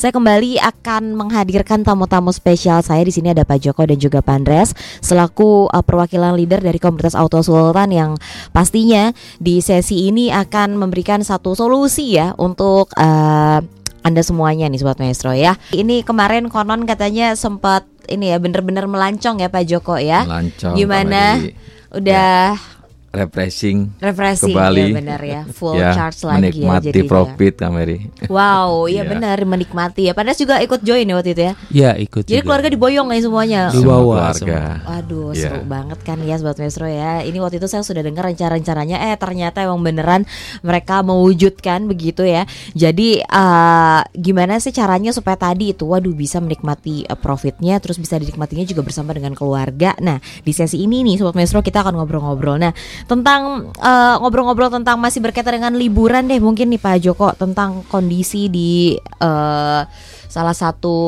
Saya kembali akan menghadirkan tamu-tamu spesial saya di sini ada Pak Joko dan juga Pak Andres selaku uh, perwakilan leader dari komunitas Auto Sultan yang pastinya di sesi ini akan memberikan satu solusi ya untuk uh, anda semuanya nih sobat maestro ya. Ini kemarin konon katanya sempat ini ya bener-bener melancong ya Pak Joko ya. Melancong. Gimana? Udah ya refreshing, refreshing kembali. ya benar ya full ya, charge lagi menikmati ya jadinya. profit Kameri. Wow, iya Iya. benar menikmati ya. Padahal juga ikut join ya waktu itu ya. Ya ikut Jadi juga. keluarga diboyong nih semuanya. Di Semua bawah keluarga. Waduh, Iya. seru banget kan ya Sobat Mesro ya. Ini waktu itu saya sudah dengar rencana-rencananya eh ternyata emang beneran mereka mewujudkan begitu ya. Jadi eh, gimana sih caranya supaya tadi itu waduh bisa menikmati eh, profitnya terus bisa dinikmatinya juga bersama dengan keluarga. Nah, di sesi ini nih Sobat Mesro kita akan ngobrol-ngobrol. Nah, tentang eh, ngobrol-ngobrol tentang masih berkaitan dengan liburan deh mungkin nih Pak Joko tentang kondisi di eh, salah satu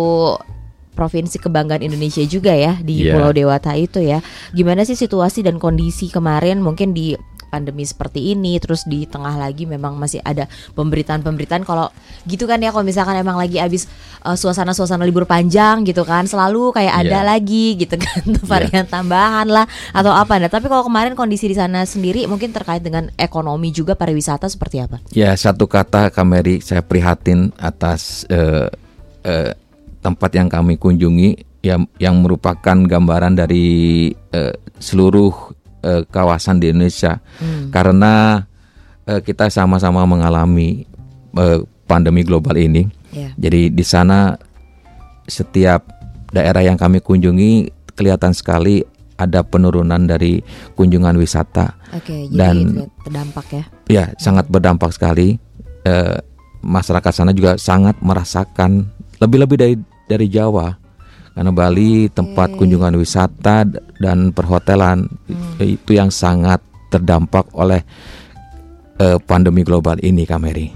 provinsi kebanggaan Indonesia juga ya di Iya. Pulau Dewata itu ya. Gimana sih situasi dan kondisi kemarin mungkin di pandemi seperti ini terus di tengah lagi memang masih ada pemberitaan-pemberitaan kalau gitu kan ya kalau misalkan emang lagi habis uh, suasana-suasana libur panjang gitu kan selalu kayak ada Iya. lagi gitu kan varian tambahan lah atau apa nah tapi kalau kemarin kondisi di sana sendiri mungkin terkait dengan ekonomi juga pariwisata seperti apa? Ya satu kata Kameri saya prihatin atas eh, eh, tempat yang kami kunjungi yang yang merupakan gambaran dari eh, seluruh eh, kawasan di Indonesia Hmm. karena eh, kita sama-sama mengalami eh, pandemi global ini. Ya. Jadi di sana setiap daerah yang kami kunjungi kelihatan sekali ada penurunan dari kunjungan wisata. Oke, jadi Dan- terdampak ya. Ya, sangat berdampak sekali. Eh, masyarakat sana juga sangat merasakan lebih-lebih dari dari Jawa. Karena Bali tempat kunjungan wisata dan perhotelan i- itu yang sangat terdampak oleh eh, pandemi global ini, Kameri.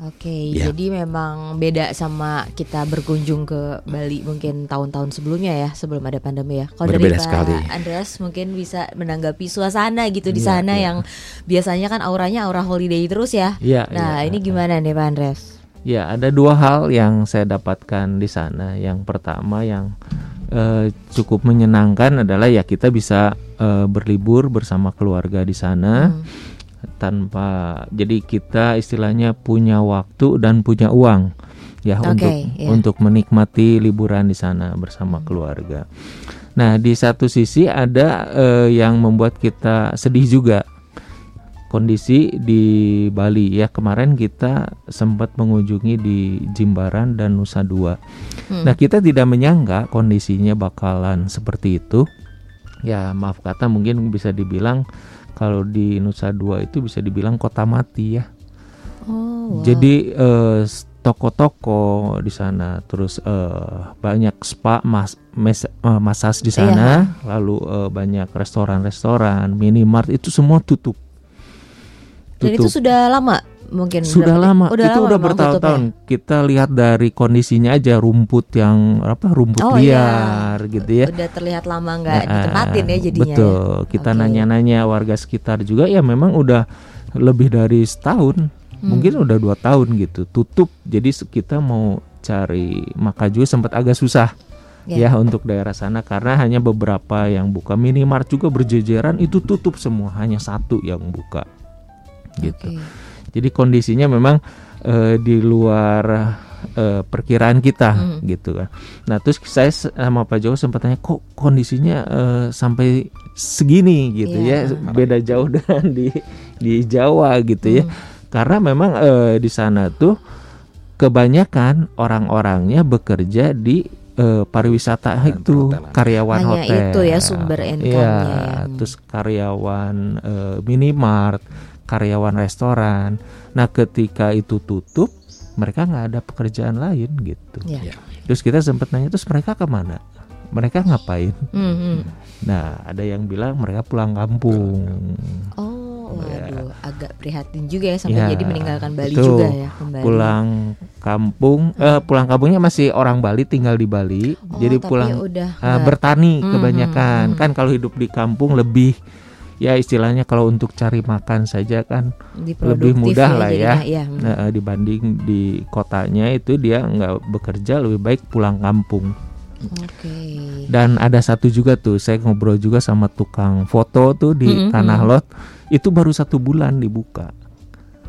Oke, Ya. jadi memang beda sama kita berkunjung ke Bali mungkin tahun-tahun sebelumnya ya, sebelum ada pandemi ya. Kalau dari Pak sekali. Andreas mungkin bisa menanggapi suasana gitu di Iya, sana iya. yang biasanya kan auranya aura holiday terus ya. Iya, Nah, iya. ini gimana nih Pak Andreas? Ya, ada dua hal yang saya dapatkan di sana. Yang pertama yang eh, cukup menyenangkan adalah ya kita bisa eh, berlibur bersama keluarga di sana Hmm. tanpa jadi kita istilahnya punya waktu dan punya uang ya Oke, untuk iya. untuk menikmati liburan di sana bersama keluarga. Nah, di satu sisi ada eh, yang membuat kita sedih juga kondisi di Bali ya kemarin kita sempat mengunjungi di Jimbaran dan Nusa Dua. Hmm. Nah kita tidak menyangka kondisinya bakalan seperti itu. Ya maaf kata mungkin bisa dibilang kalau di Nusa Dua itu bisa dibilang kota mati ya. Oh, wow. Jadi eh, toko-toko di sana, terus eh, banyak spa, mas, mes, massage di sana, lalu eh, banyak restoran-restoran, minimart itu semua tutup. Dan itu sudah lama mungkin sudah berapa- lama Udah itu lama udah bertahun-tahun kita lihat dari kondisinya aja rumput yang apa rumput Oh, iya. liar gitu ya. Udah terlihat lama nggak Nah, ditempatin ya jadinya. ya. betul kita nanya-nanya warga sekitar juga ya memang udah lebih dari setahun Hmm. mungkin udah dua tahun gitu tutup jadi kita mau cari maka juga sempat agak susah Ya. ya untuk daerah sana karena hanya beberapa yang buka minimart juga berjejeran itu tutup semua hanya satu yang buka gitu Oke. jadi kondisinya memang eh, di luar eh, perkiraan kita Hmm. gitu kan. Nah terus saya sama Pak Joko sempat tanya kok kondisinya eh, sampai segini gitu Iya. ya beda jauh dengan di di Jawa gitu ya. Hmm. Karena memang eh, di sana tuh kebanyakan orang-orangnya bekerja di eh, pariwisata Dan itu perhotelan. karyawan Hanya hotel. itu ya sumber income-nya Iya, ya. terus karyawan eh, minimart, karyawan restoran. Nah, ketika itu tutup, mereka nggak ada pekerjaan lain gitu. Ya. Ya. Terus kita sempat nanya, terus mereka ke mana? Mereka ngapain? Hmm, hmm. Nah, ada yang bilang mereka pulang kampung. Oh, Ya. waduh, agak prihatin juga ya sampai Ya, jadi meninggalkan Bali betul. juga ya kembali. Pulang kampung, eh, pulang kampungnya masih orang Bali tinggal di Bali. Oh, jadi pulang udah eh, nggak- bertani Hmm, kebanyakan. hmm, hmm. Kan kalau hidup di kampung lebih ya istilahnya kalau untuk cari makan saja kan lebih produktif mudah lah ya. iya. Nah, dibanding di kotanya itu dia nggak bekerja lebih baik pulang kampung. Oke. Dan ada satu juga tuh saya ngobrol juga sama tukang foto tuh di Mm-mm, Tanah mm-mm. Lot itu baru satu bulan dibuka.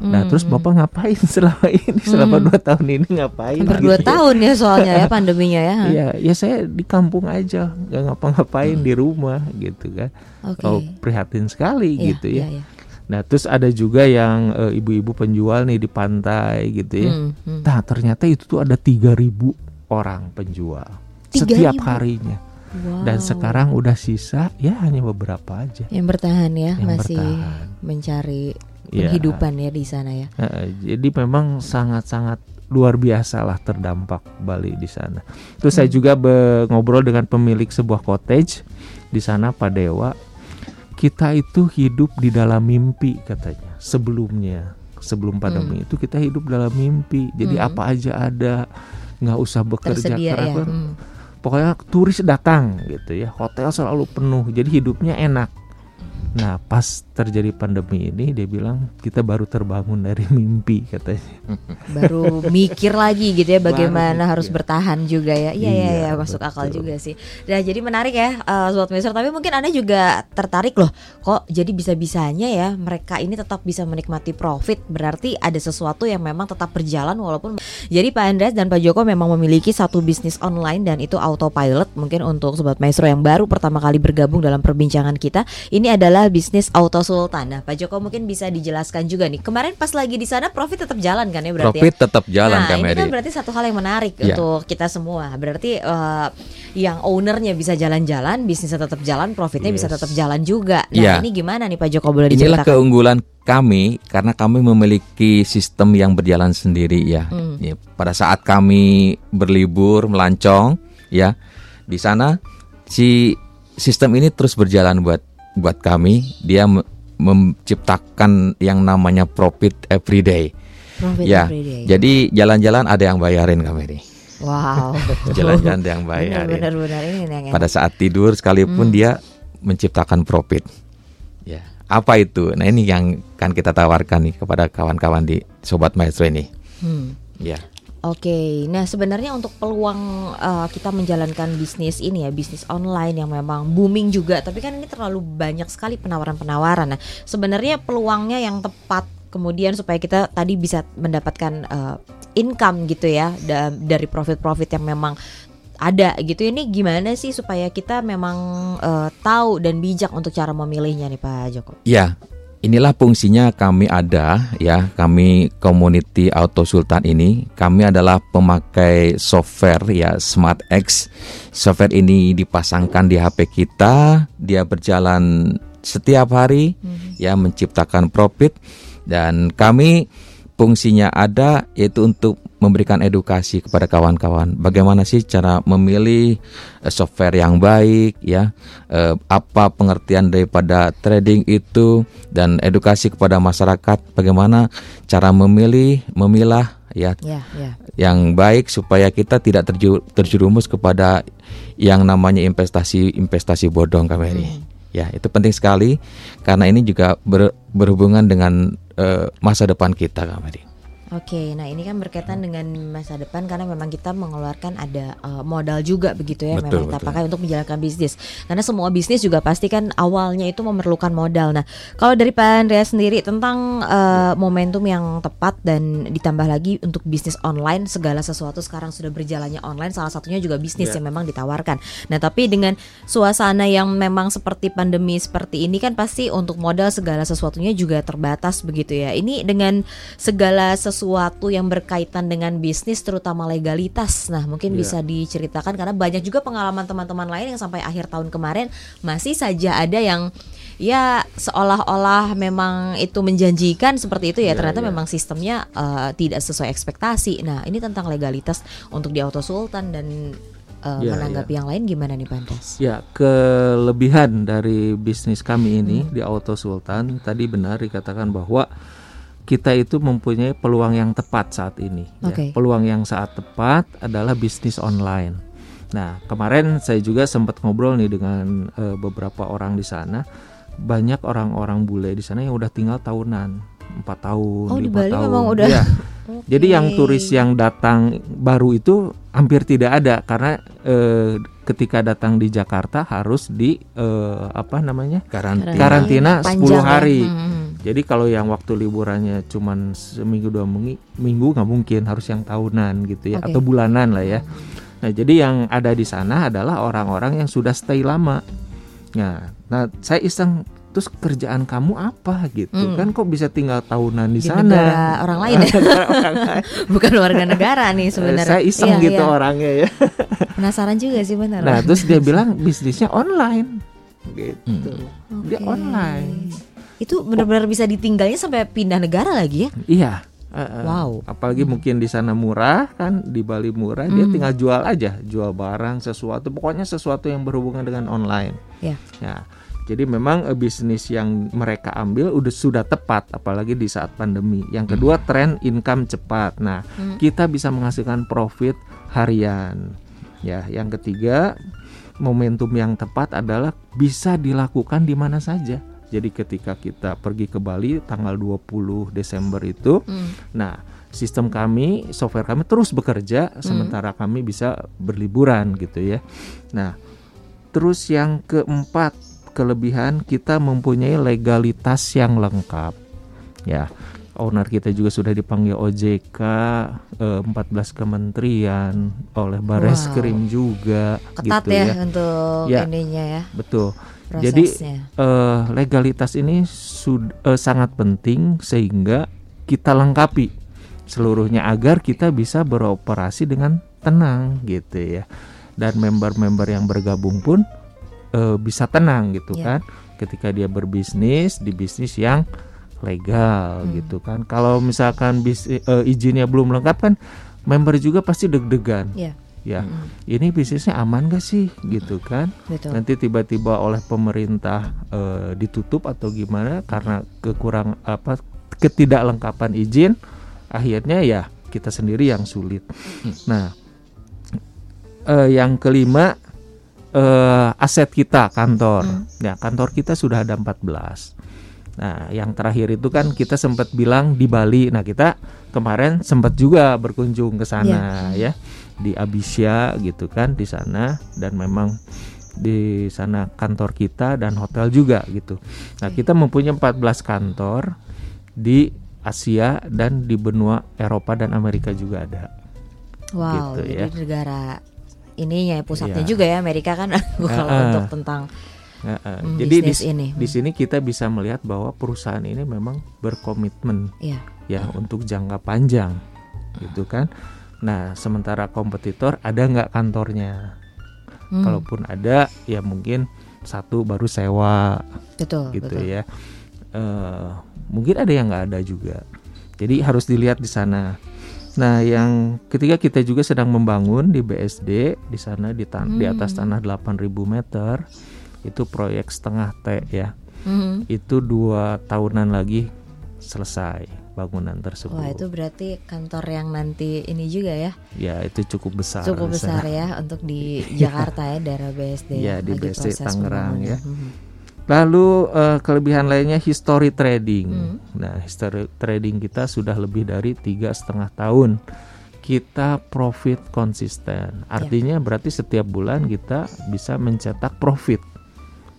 Nah terus Hmm, bapak ngapain selama ini selama Hmm. dua tahun ini ngapain? hampir gitu dua ya? tahun ya soalnya ya pandeminya ya. Iya, ya saya di kampung aja, nggak ngapa-ngapain di rumah gitu kan. Oke. Oh prihatin sekali Iya, gitu ya. iya, iya. Nah terus ada juga yang eh, ibu-ibu penjual nih di pantai gitu ya. Hmm, hmm. Nah ternyata itu tuh ada 3000 orang penjual setiap 3.000? harinya. Wow. Dan sekarang udah sisa ya hanya beberapa aja. yang bertahan ya Yang masih bertahan. mencari Ya. Kehidupan ya di sana ya. Eh, jadi memang sangat-sangat luar biasa lah terdampak Bali di sana. Terus saya juga ngobrol dengan pemilik sebuah cottage di sana Pak Dewa. Kita itu hidup di dalam mimpi katanya sebelumnya. Sebelum pandemi itu kita hidup dalam mimpi. Jadi Hmm. apa aja ada, nggak usah bekerja Tersedia keras. ya. Hmm. Pokoknya turis datang gitu ya. Hotel selalu penuh. Jadi hidupnya enak. Nah, pas terjadi pandemi ini dia bilang kita baru terbangun dari mimpi katanya. Baru mikir lagi gitu ya bagaimana mikir. harus bertahan juga ya. Iya iya Iya, ya, masuk akal betul. juga sih. Nah, jadi menarik ya eh, sobat Mister, tapi mungkin Anda juga tertarik loh. Kok jadi bisa-bisanya ya mereka ini tetap bisa menikmati profit. Berarti ada sesuatu yang memang tetap berjalan walaupun jadi Pak Andreas dan Pak Joko memang memiliki satu bisnis online dan itu autopilot. Mungkin untuk sobat Maestro yang baru pertama kali bergabung dalam perbincangan kita, ini adalah bisnis Auto Sultan. Nah, Pak Joko mungkin bisa dijelaskan juga nih. Kemarin pas lagi di sana profit tetap jalan kan ya berarti ya? Profit tetap jalan nah, Kak ini kan berarti satu hal yang menarik Ya. untuk kita semua. Berarti eh, yang ownernya bisa jalan-jalan, bisnisnya tetap jalan, profitnya bisa Yes. tetap jalan juga. Nah, Ya. ini gimana nih Pak Joko boleh Inilah diceritakan? keunggulan kami karena kami memiliki sistem yang berjalan sendiri ya. Hmm. Ya, Pada saat kami berlibur melancong ya di sana si sistem ini terus berjalan buat buat kami. Dia menciptakan yang namanya profit everyday. Profit Ya, every day. jadi jalan-jalan ada yang bayarin kami nih. wow. Jalan-jalan ada yang bayarin. Benar-benar ini yang Pada saat tidur sekalipun Hmm. dia menciptakan profit. Ya, apa itu? Nah ini yang kan kita tawarkan nih kepada kawan-kawan di Sobat Maestro ini. Hmm. Ya, Oke, nah sebenarnya untuk peluang uh, kita menjalankan bisnis ini ya bisnis online yang memang booming juga, tapi kan ini terlalu banyak sekali penawaran-penawaran. Nah, sebenarnya peluangnya yang tepat kemudian supaya kita tadi bisa mendapatkan uh, income gitu ya da- dari profit-profit yang memang ada gitu. Ini gimana sih supaya kita memang uh, tahu dan bijak untuk cara memilihnya nih Pak Joko? ya. Inilah fungsinya kami ada ya, kami community Auto Sultan ini, kami adalah pemakai software ya Smart X. Software ini dipasangkan di HP kita, dia berjalan setiap hari ya menciptakan profit. Dan kami fungsinya ada yaitu untuk memberikan edukasi kepada kawan-kawan. Bagaimana sih cara memilih eh, software yang baik ya? Eh, apa pengertian daripada trading itu dan edukasi kepada masyarakat? Bagaimana cara memilih memilah ya Ya, ya. yang baik supaya kita tidak terjerumus kepada yang namanya investasi investasi bodong kami ya itu penting sekali karena ini juga ber- berhubungan dengan eh, masa depan kita kami Oke, nah ini kan berkaitan dengan masa depan karena memang kita mengeluarkan ada uh, modal juga begitu ya memang Betul, kita betul. pakai untuk menjalankan bisnis. Karena semua bisnis juga pasti kan awalnya itu memerlukan modal. Nah, kalau dari Pak Andreas sendiri tentang uh, momentum yang tepat dan ditambah lagi untuk bisnis online segala sesuatu sekarang sudah berjalannya online salah satunya juga bisnis Ya. yang memang ditawarkan. Nah, tapi dengan suasana yang memang seperti pandemi seperti ini kan pasti untuk modal segala sesuatunya juga terbatas begitu ya. Ini dengan segala sesuatu yang berkaitan dengan bisnis terutama legalitas. Nah, mungkin Iya. bisa diceritakan karena banyak juga pengalaman teman-teman lain yang sampai akhir tahun kemarin masih saja ada yang ya seolah-olah memang itu menjanjikan seperti itu ya Iya, ternyata iya. memang sistemnya eh, tidak sesuai ekspektasi. Nah, ini tentang legalitas untuk di Auto Sultan dan eh, Iya, menanggapi yang lain gimana nih Pantas? Ya, kelebihan dari bisnis kami ini di Auto Sultan tadi benar dikatakan bahwa kita itu mempunyai peluang yang tepat saat ini. ya. Oke. Peluang yang saat tepat adalah bisnis online. Nah, kemarin saya juga sempat ngobrol nih dengan eh, beberapa orang di sana. banyak orang-orang bule di sana yang udah tinggal tahunan, empat tahun, Oh, di lima Bali tahun. memang udah- Iya. Oke. Jadi yang turis yang datang baru itu hampir tidak ada karena eh, ketika datang di Jakarta harus di eh, apa namanya Karantina. karantina 10 Panjang ya. hari. Hmm. Jadi kalau yang waktu liburannya cuman seminggu dua minggu, minggu nggak mungkin harus yang tahunan gitu ya Oke. atau bulanan lah ya. Nah jadi yang ada di sana adalah orang-orang yang sudah stay lama. Nah, nah saya iseng terus kerjaan kamu apa gitu Hmm. kan kok bisa tinggal tahunan di, Di sana? negara orang lain ya? Orang lain. Bukan warga negara nih sebenarnya. Saya iseng Iya, gitu iya. orangnya ya. Penasaran juga sih benar. Nah terus dia bilang bisnisnya online gitu. Hmm. Dia Oke. online. Itu benar-benar bisa ditinggalnya sampai pindah negara lagi ya? Iya. uh, uh. Wow. Apalagi mungkin di sana murah kan, di Bali murah, dia Hmm. tinggal jual aja, jual barang sesuatu, pokoknya sesuatu yang berhubungan dengan online. Ya. Ya. Jadi memang eh, bisnis yang mereka ambil udah sudah tepat, apalagi di saat pandemi. Yang kedua tren income cepat. Nah, Hmm. kita bisa menghasilkan profit harian. Ya, yang ketiga momentum yang tepat adalah bisa dilakukan di mana saja. Jadi ketika kita pergi ke Bali tanggal 20 Desember itu, Hmm. nah sistem kami, software kami terus bekerja sementara kami bisa berliburan gitu ya. Nah, terus yang keempat kelebihan kita mempunyai legalitas yang lengkap. Ya, owner kita juga sudah dipanggil OJK, eh, 14 kementerian, oleh Bareskrim juga Ketat gitu ya, ya. untuk Ya. ininya ya Betul. Jadi prosesnya. eh, legalitas ini sud- eh, sangat penting sehingga kita lengkapi seluruhnya agar kita bisa beroperasi dengan tenang gitu ya. Dan member-member yang bergabung pun eh, bisa tenang gitu Ya. kan ketika dia berbisnis di bisnis yang legal Hmm. gitu kan. Kalau misalkan bis, eh, izinnya belum lengkap kan member juga pasti deg-degan. Ya. Ya, Mm, ini bisnisnya aman gak sih gitu kan? betul. nanti tiba-tiba oleh pemerintah eh, ditutup atau gimana karena kekurang apa ketidaklengkapan izin akhirnya ya kita sendiri yang sulit. Nah, eh, yang kelima eh, aset kita kantor. Hmm. Ya, kantor kita sudah ada 14. Nah, yang terakhir itu kan kita sempat bilang di Bali. Nah, kita kemarin sempat juga berkunjung ke sana ya di Abisya gitu kan di sana dan memang di sana kantor kita dan hotel juga gitu. Nah, kita mempunyai 14 kantor di Asia dan di benua Eropa dan Amerika juga ada. Wow, gitu ya. jadi negara ininya ya, pusatnya Iya. juga ya Amerika kan kalau ah. untuk tentang Nah, eh, Hmm, jadi di, ini. di sini kita bisa melihat bahwa perusahaan ini memang berkomitmen ya ya untuk jangka panjang gitu kan. Nah, sementara kompetitor ada nggak kantornya? Hmm, Kalaupun ada, ya mungkin satu baru sewa betul gitu betul. ya. Eh, mungkin ada yang nggak ada juga. Jadi harus dilihat di sana. Nah, yang ketiga kita juga sedang membangun di BSD di sana di tan- di atas Hmm. tanah 8.000 meter. Itu proyek setengah T ya. Mhm. Itu dua tahunan lagi selesai bangunan tersebut. Wah itu berarti kantor yang nanti ini juga ya Ya itu cukup besar. cukup di sana. besar ya untuk di Jakarta ya daerah BSD. Iya, di lagi BSD Tangerang ya. Lalu eh, kelebihan lainnya history trading. Hmm. Nah, history trading kita sudah lebih dari tiga setengah tahun. Kita profit konsisten. Artinya berarti setiap bulan kita bisa mencetak profit.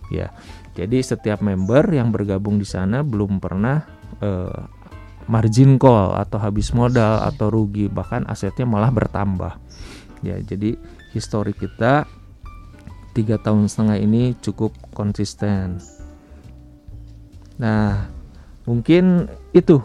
Ya, jadi setiap member yang bergabung di sana belum pernah eh, margin call atau habis modal atau rugi, bahkan asetnya malah bertambah. Ya, jadi histori kita tiga tahun setengah ini cukup konsisten. Nah, mungkin itu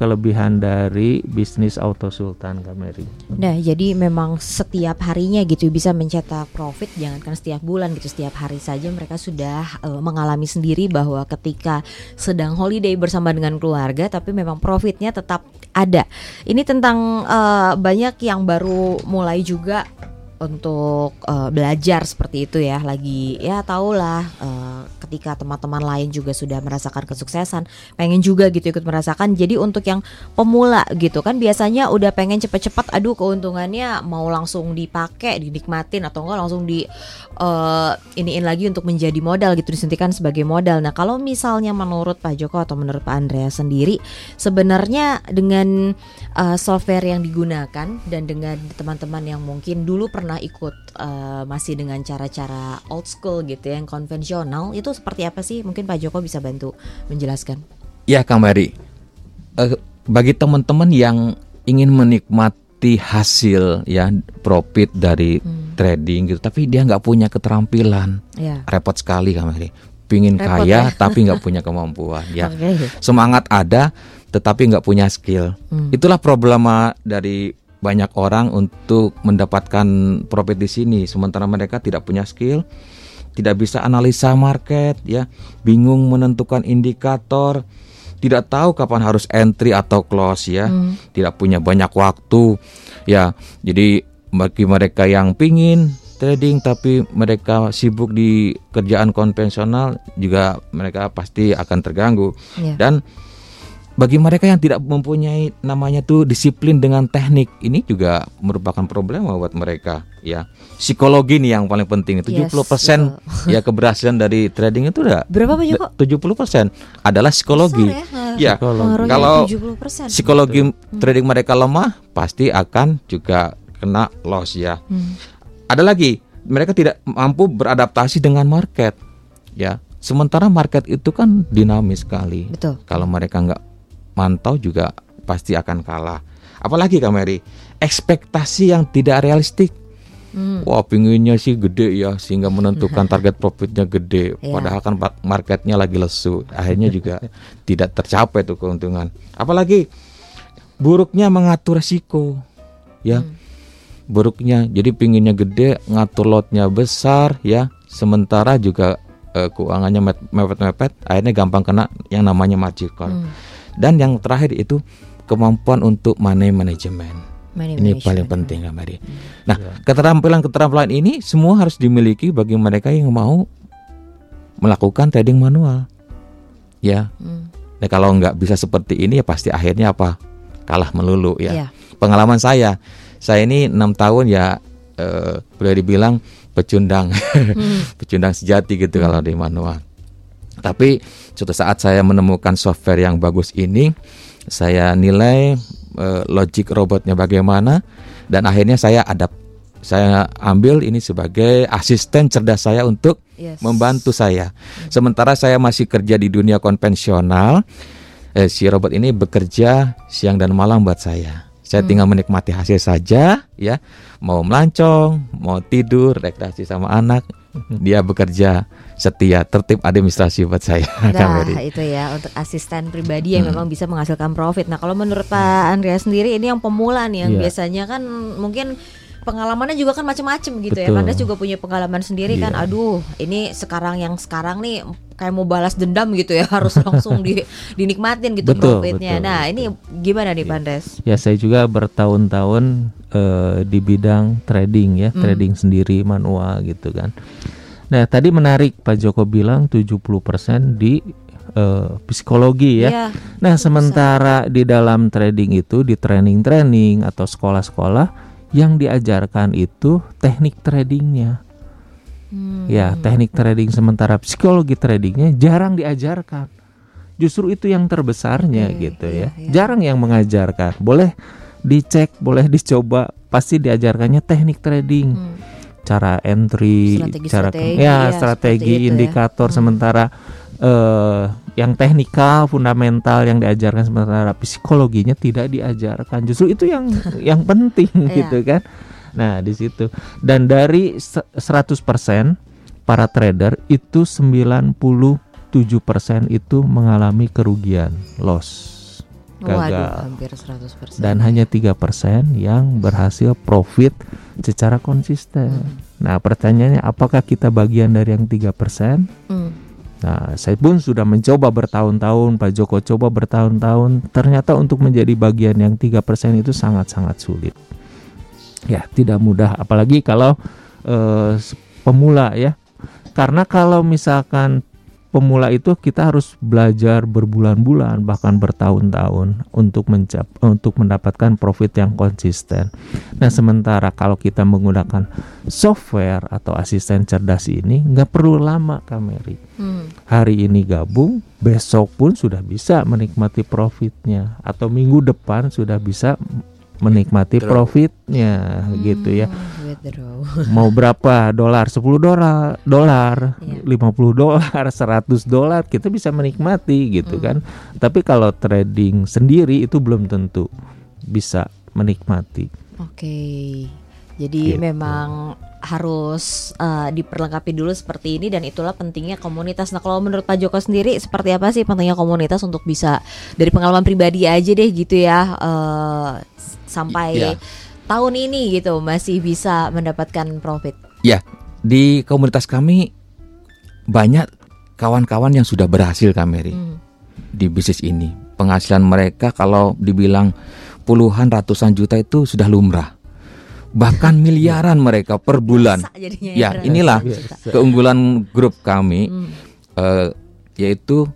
kelebihan dari bisnis Auto Sultan Kameri. Nah, jadi memang setiap harinya gitu bisa mencetak profit, jangankan setiap bulan gitu, setiap hari saja mereka sudah eh, mengalami sendiri bahwa ketika sedang holiday bersama dengan keluarga, tapi memang profitnya tetap ada. Ini tentang eh, banyak yang baru mulai juga untuk eh, belajar seperti itu ya, lagi ya tahulah eh, ketika teman-teman lain juga sudah merasakan kesuksesan, pengen juga gitu ikut merasakan. Jadi untuk yang pemula gitu kan biasanya udah pengen cepet-cepet, aduh keuntungannya mau langsung dipakai, dinikmatin atau enggak langsung di uh, iniin lagi untuk menjadi modal gitu disuntikan sebagai modal. Nah kalau misalnya menurut Pak Joko atau menurut Pak Andrea sendiri, sebenarnya dengan uh, software yang digunakan dan dengan teman-teman yang mungkin dulu pernah ikut uh, masih dengan cara-cara old school gitu ya, yang konvensional itu seperti apa sih? Mungkin Pak Joko bisa bantu menjelaskan. Ya Kang Mary, uh, bagi teman-teman yang ingin menikmati hasil ya profit dari hmm. trading gitu, tapi dia nggak punya keterampilan, ya. repot sekali Kang Mary. Pingin repot, kaya ya? tapi nggak punya kemampuan ya. Okay. Semangat ada tetapi nggak punya skill. Hmm. Itulah problema dari banyak orang untuk mendapatkan profit di sini sementara mereka tidak punya skill tidak bisa analisa market ya. Bingung menentukan indikator. Tidak tahu kapan harus entry atau close ya. Hmm. tidak punya banyak waktu ya. Jadi bagi mereka yang pingin trading tapi mereka sibuk di kerjaan konvensional juga mereka pasti akan terganggu. Yeah. dan bagi mereka yang tidak mempunyai namanya tuh disiplin dengan teknik ini juga merupakan problem buat mereka ya. Psikologi nih yang paling penting 70% yes, ya keberhasilan dari trading itu udah berapa banyak kok? 70% adalah psikologi. Ya, ya kalau 70%. psikologi hmm. trading mereka lemah pasti akan juga kena loss ya. Hmm. ada lagi mereka tidak mampu beradaptasi dengan market ya. Sementara market itu kan dinamis sekali. Betul. kalau mereka nggak mantau juga pasti akan kalah. Apalagi Kak Mary, ekspektasi yang tidak realistik. Hmm. Wah pinginnya sih gede ya sehingga menentukan target profitnya gede. Yeah. Padahal kan marketnya lagi lesu. Akhirnya juga tidak tercapai tuh keuntungan. Apalagi buruknya mengatur resiko, ya. Hmm. Buruknya jadi pinginnya gede, ngatur lotnya besar, ya. Sementara juga uh, keuangannya mepet-mepet, akhirnya gampang kena yang namanya margin call. Hmm. Dan yang terakhir itu kemampuan untuk money management. Money ini management. paling penting Kak Mari. Hmm. Nah, ya. keterampilan-keterampilan ini semua harus dimiliki bagi mereka yang mau melakukan trading manual. Ya. Hmm. Nah, kalau nggak bisa seperti ini ya pasti akhirnya apa? Kalah melulu ya. ya. Pengalaman saya, saya ini enam tahun ya eh, boleh dibilang pecundang, hmm. pecundang sejati gitu hmm. kalau di manual. Tapi suatu saat saya menemukan software yang bagus ini, saya nilai e, logik robotnya bagaimana dan akhirnya saya adapt saya ambil ini sebagai asisten cerdas saya untuk yes. membantu saya. Sementara saya masih kerja di dunia konvensional, eh, si robot ini bekerja siang dan malam buat saya. Saya hmm. tinggal menikmati hasil saja, ya. Mau melancong, mau tidur, rekreasi sama anak, dia bekerja setia tertib administrasi buat saya nah itu ya untuk asisten pribadi yang hmm. memang bisa menghasilkan profit nah kalau menurut Pak Andrea sendiri ini yang pemula nih yang yeah. biasanya kan mungkin pengalamannya juga kan macam-macam gitu ya. Betul. ya. Kandas juga punya pengalaman sendiri yeah. kan. Iya. Aduh, ini sekarang yang sekarang nih kayak mau balas dendam gitu ya, harus langsung di, dinikmatin gitu betul, profitnya. Betul, nah, betul. ini gimana nih Pandes? Ya, saya juga bertahun-tahun uh, di bidang trading ya, hmm. trading sendiri manual gitu kan. Nah, tadi menarik Pak Joko bilang 70% di uh, psikologi ya. ya nah, sementara di dalam trading itu di training-training atau sekolah-sekolah yang diajarkan itu teknik tradingnya. Hmm. Ya, teknik trading sementara psikologi tradingnya jarang diajarkan. Justru itu yang terbesarnya okay, gitu ya. ya. Jarang yang mengajarkan. Boleh dicek, boleh dicoba, pasti diajarkannya teknik trading. Hmm cara entry, strategi, cara strategi, ya, ya strategi ya. indikator ya. sementara uh, yang teknikal fundamental yang diajarkan sementara psikologinya tidak diajarkan. Justru itu yang yang penting iya. gitu kan. Nah, di situ. Dan dari 100% para trader itu 97% itu mengalami kerugian, loss gagal. Waduh, hampir 100%. Dan hanya tiga persen yang berhasil profit secara konsisten. Hmm. Nah, pertanyaannya apakah kita bagian dari yang tiga persen? Hmm. Nah, saya pun sudah mencoba bertahun-tahun, Pak Joko coba bertahun-tahun. Ternyata untuk menjadi bagian yang tiga persen itu sangat-sangat sulit. Ya, tidak mudah, apalagi kalau uh, pemula ya. Karena kalau misalkan pemula itu kita harus belajar berbulan-bulan bahkan bertahun-tahun untuk mencap untuk mendapatkan profit yang konsisten. Nah, sementara kalau kita menggunakan software atau asisten cerdas ini nggak perlu lama Kameri. Hmm. Hari ini gabung, besok pun sudah bisa menikmati profitnya atau minggu depan sudah bisa menikmati Withdraw. profitnya gitu ya Hmm, withdraw. mau berapa dolar 10 dolar dolar Iya. 50 dolar 100 dolar kita bisa menikmati gitu kan tapi kalau trading sendiri itu belum tentu bisa menikmati Oke. Jadi Gitu. memang harus eh, diperlengkapi dulu seperti ini dan itulah pentingnya komunitas. Nah, kalau menurut Pak Joko sendiri seperti apa sih pentingnya komunitas untuk bisa dari pengalaman pribadi aja deh gitu ya s- sampai Iya. tahun ini gitu masih bisa mendapatkan profit. Ya, di komunitas kami banyak kawan-kawan yang sudah berhasil Kameri Hmm. di bisnis ini. Penghasilan mereka kalau dibilang puluhan ratusan juta itu sudah lumrah. Bahkan miliaran mereka per bulan. Ya, ratusan inilah keunggulan grup kami Hmm. eh, yaitu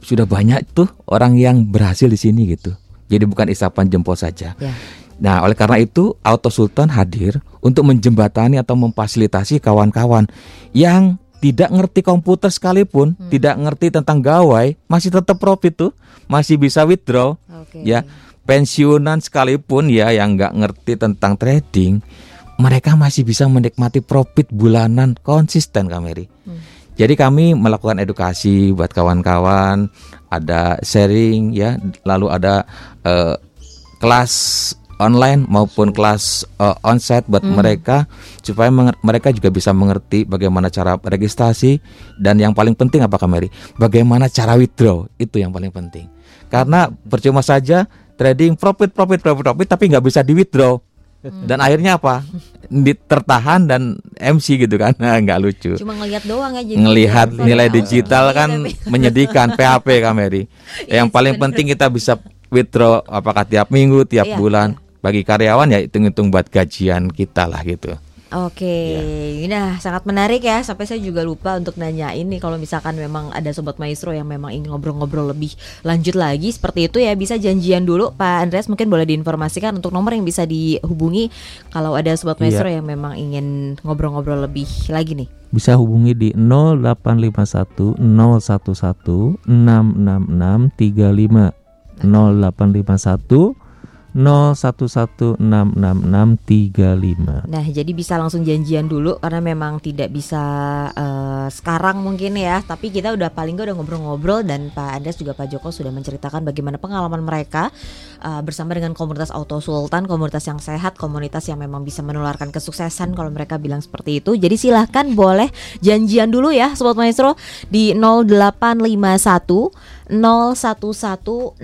sudah banyak tuh orang yang berhasil di sini gitu. Jadi bukan isapan jempol saja. Ya. Nah, oleh karena itu Auto Sultan hadir untuk menjembatani atau memfasilitasi kawan-kawan yang tidak ngerti komputer sekalipun, Hmm. tidak ngerti tentang gawai, masih tetap profit tuh, masih bisa withdraw. Oke. Ya, pensiunan sekalipun ya yang nggak ngerti tentang trading, mereka masih bisa menikmati profit bulanan konsisten Kameri. Hmm. Jadi kami melakukan edukasi buat kawan-kawan, ada sharing ya, lalu ada eh, kelas online maupun kelas eh, onsite buat mereka supaya menger- mereka juga bisa mengerti bagaimana cara registrasi dan yang paling penting apa Kameri? Bagaimana cara withdraw itu yang paling penting. Karena percuma saja trading profit profit profit profit tapi nggak bisa di withdraw. Dan akhirnya apa? Tertahan dan MC gitu kan. Nah, nggak lucu Cuma ngelihat doang aja. ngelihat nilai digital Iya, kan menyedihkan PHP Kameri. Iya Yang paling bener. penting kita bisa withdraw apakah tiap minggu, tiap Iya, bulan. Bagi karyawan ya hitung-hitung buat gajian kita lah gitu. Oke, nah sangat menarik ya. Sampai saya juga lupa untuk nanya ini kalau misalkan memang ada sobat maestro yang memang ingin ngobrol-ngobrol lebih lanjut lagi seperti itu ya bisa janjian dulu Pak Andreas mungkin boleh diinformasikan untuk nomor yang bisa dihubungi kalau ada sobat Iya. maestro yang memang ingin ngobrol-ngobrol lebih lagi nih. bisa hubungi di 0851 011 666 35 0851 01166635. Nah, jadi bisa langsung janjian dulu karena memang tidak bisa eh, sekarang mungkin ya, tapi kita udah paling nggak udah ngobrol-ngobrol dan Pak Andes juga Pak Joko sudah menceritakan bagaimana pengalaman mereka eh, bersama dengan komunitas Auto Sultan, komunitas yang sehat, komunitas yang memang bisa menularkan kesuksesan kalau mereka bilang seperti itu. Jadi silahkan boleh janjian dulu ya Sobat Maestro di 0851 01166635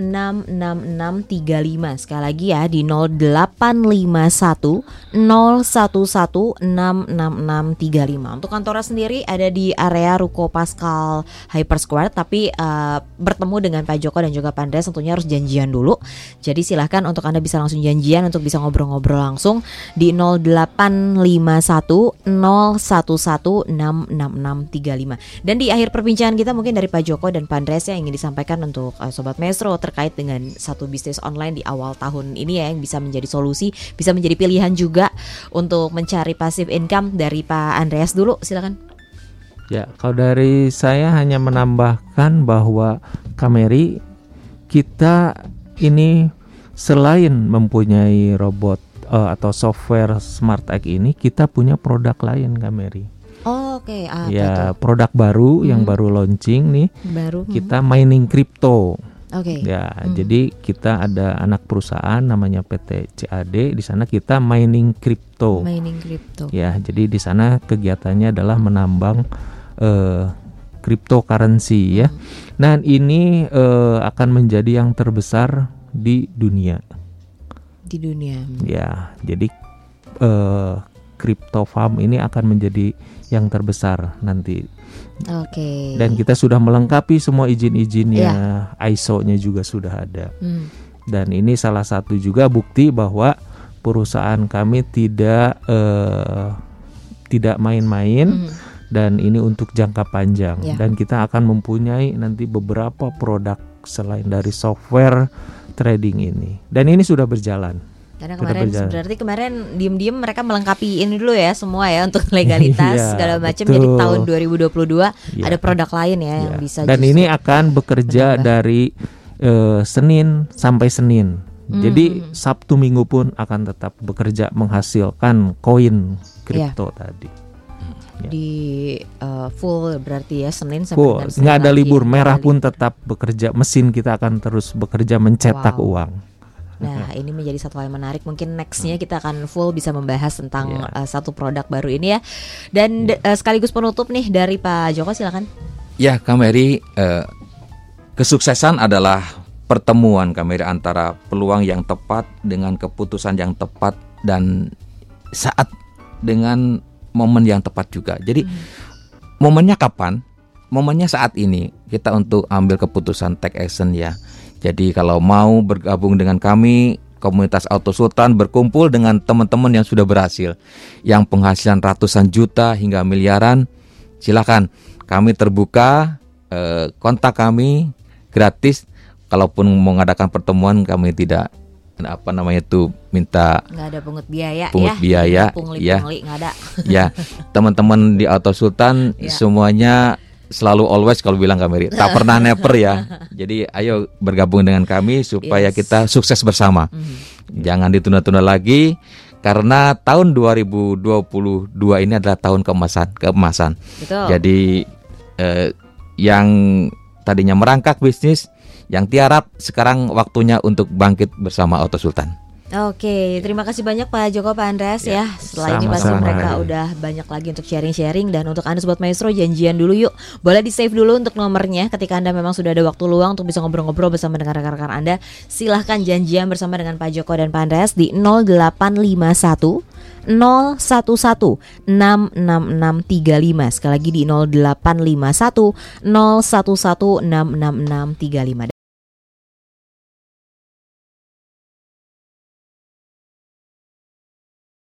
sekali lagi ya di 0851 01166635 untuk kantornya sendiri ada di area Ruko Pascal Hyper Square tapi eh, bertemu dengan Pak Joko dan juga Pak Andreas tentunya harus janjian dulu jadi silahkan untuk anda bisa langsung janjian untuk bisa ngobrol-ngobrol langsung di 0851 01166635 dan di akhir perbincangan kita mungkin dari Pak Joko dan Pak Andreas yang ingin disampaikan untuk eh, Sobat Maestro terkait dengan satu bisnis online di awal tahun ini ya yang bisa menjadi solusi, bisa menjadi pilihan juga untuk mencari passive income dari Pak Andreas dulu silakan. Ya, kalau dari saya hanya menambahkan bahwa Kameri kita ini selain mempunyai robot eh, atau software Smart Egg ini, kita punya produk lain Kameri. Oh, Oke, apa ya, tuh? produk baru yang Hmm. baru launching nih. Baru. hmm. Kita mining crypto. Oke. Ya, Hmm. jadi kita ada anak perusahaan namanya PT CAD. Di sana kita mining crypto. Mining crypto. Ya, jadi di sana kegiatannya adalah menambang eh, cryptocurrency ya. Nah, ini eh, akan menjadi yang terbesar di dunia. Di dunia. Ya, jadi eh, crypto farm ini akan menjadi yang terbesar nanti. Oke. Dan kita sudah melengkapi semua izin-izinnya, Iya. ISO-nya juga sudah ada. Hmm. Dan ini salah satu juga bukti bahwa perusahaan kami tidak eh, tidak main-main Hmm. Dan ini untuk jangka panjang Ya. dan kita akan mempunyai nanti beberapa produk selain dari software trading ini dan ini sudah berjalan Karena kemarin berjalan. berarti kemarin diem-diem mereka melengkapi ini dulu ya semua ya untuk legalitas Iya, segala macam. Jadi tahun 2022 Iya. ada produk lain ya, yang Ya. bisa dan ini akan bekerja dari eh, Senin sampai Senin Hmm. jadi Sabtu Minggu pun akan tetap bekerja menghasilkan koin kripto Iya. tadi di uh, full berarti ya Senin sampai Full, nggak ada lagi. libur merah pun tetap bekerja mesin kita akan terus bekerja mencetak Wow. uang Nah, ini menjadi satu hal yang menarik. Mungkin nextnya kita akan full bisa membahas tentang Iya. uh, satu produk baru ini ya. Dan de- uh, sekaligus penutup nih dari Pak Joko silakan. Ya, Kameri, eh, kesuksesan adalah pertemuan Kameri antara peluang yang tepat dengan keputusan yang tepat dan saat dengan momen yang tepat juga. Jadi momennya kapan? Momennya saat ini kita untuk ambil keputusan take action ya. Jadi kalau mau bergabung dengan kami komunitas Auto Sultan berkumpul dengan teman-teman yang sudah berhasil yang penghasilan ratusan juta hingga miliaran silakan kami terbuka eh, kontak kami gratis kalaupun mau mengadakan pertemuan kami tidak apa namanya tuh minta Nggak ada pungut biaya Pungut ya. biaya, Pungli ya. pungli nggak ada. ya teman-teman di Auto Sultan Ya. semuanya selalu always kalau bilang Kameri tak pernah never ya jadi ayo bergabung dengan kami supaya Yes. kita sukses bersama Mhm. jangan ditunda-tunda lagi karena tahun 2022 ini adalah tahun keemasan keemasan Betul. jadi eh, yang tadinya merangkak bisnis yang tiarap sekarang waktunya untuk bangkit bersama Auto Sultan Oke, terima kasih banyak Pak Joko, Pak Andreas ya. Setelah ini pasti mereka udah banyak lagi untuk sharing-sharing dan untuk Anda sobat maestro janjian dulu yuk. Boleh di save dulu untuk nomornya ketika Anda memang sudah ada waktu luang untuk bisa ngobrol-ngobrol bersama dengan rekan-rekan Anda. Silahkan janjian bersama dengan Pak Joko dan Pak Andreas di 0851 011 66635 sekali lagi di 0851 011 66635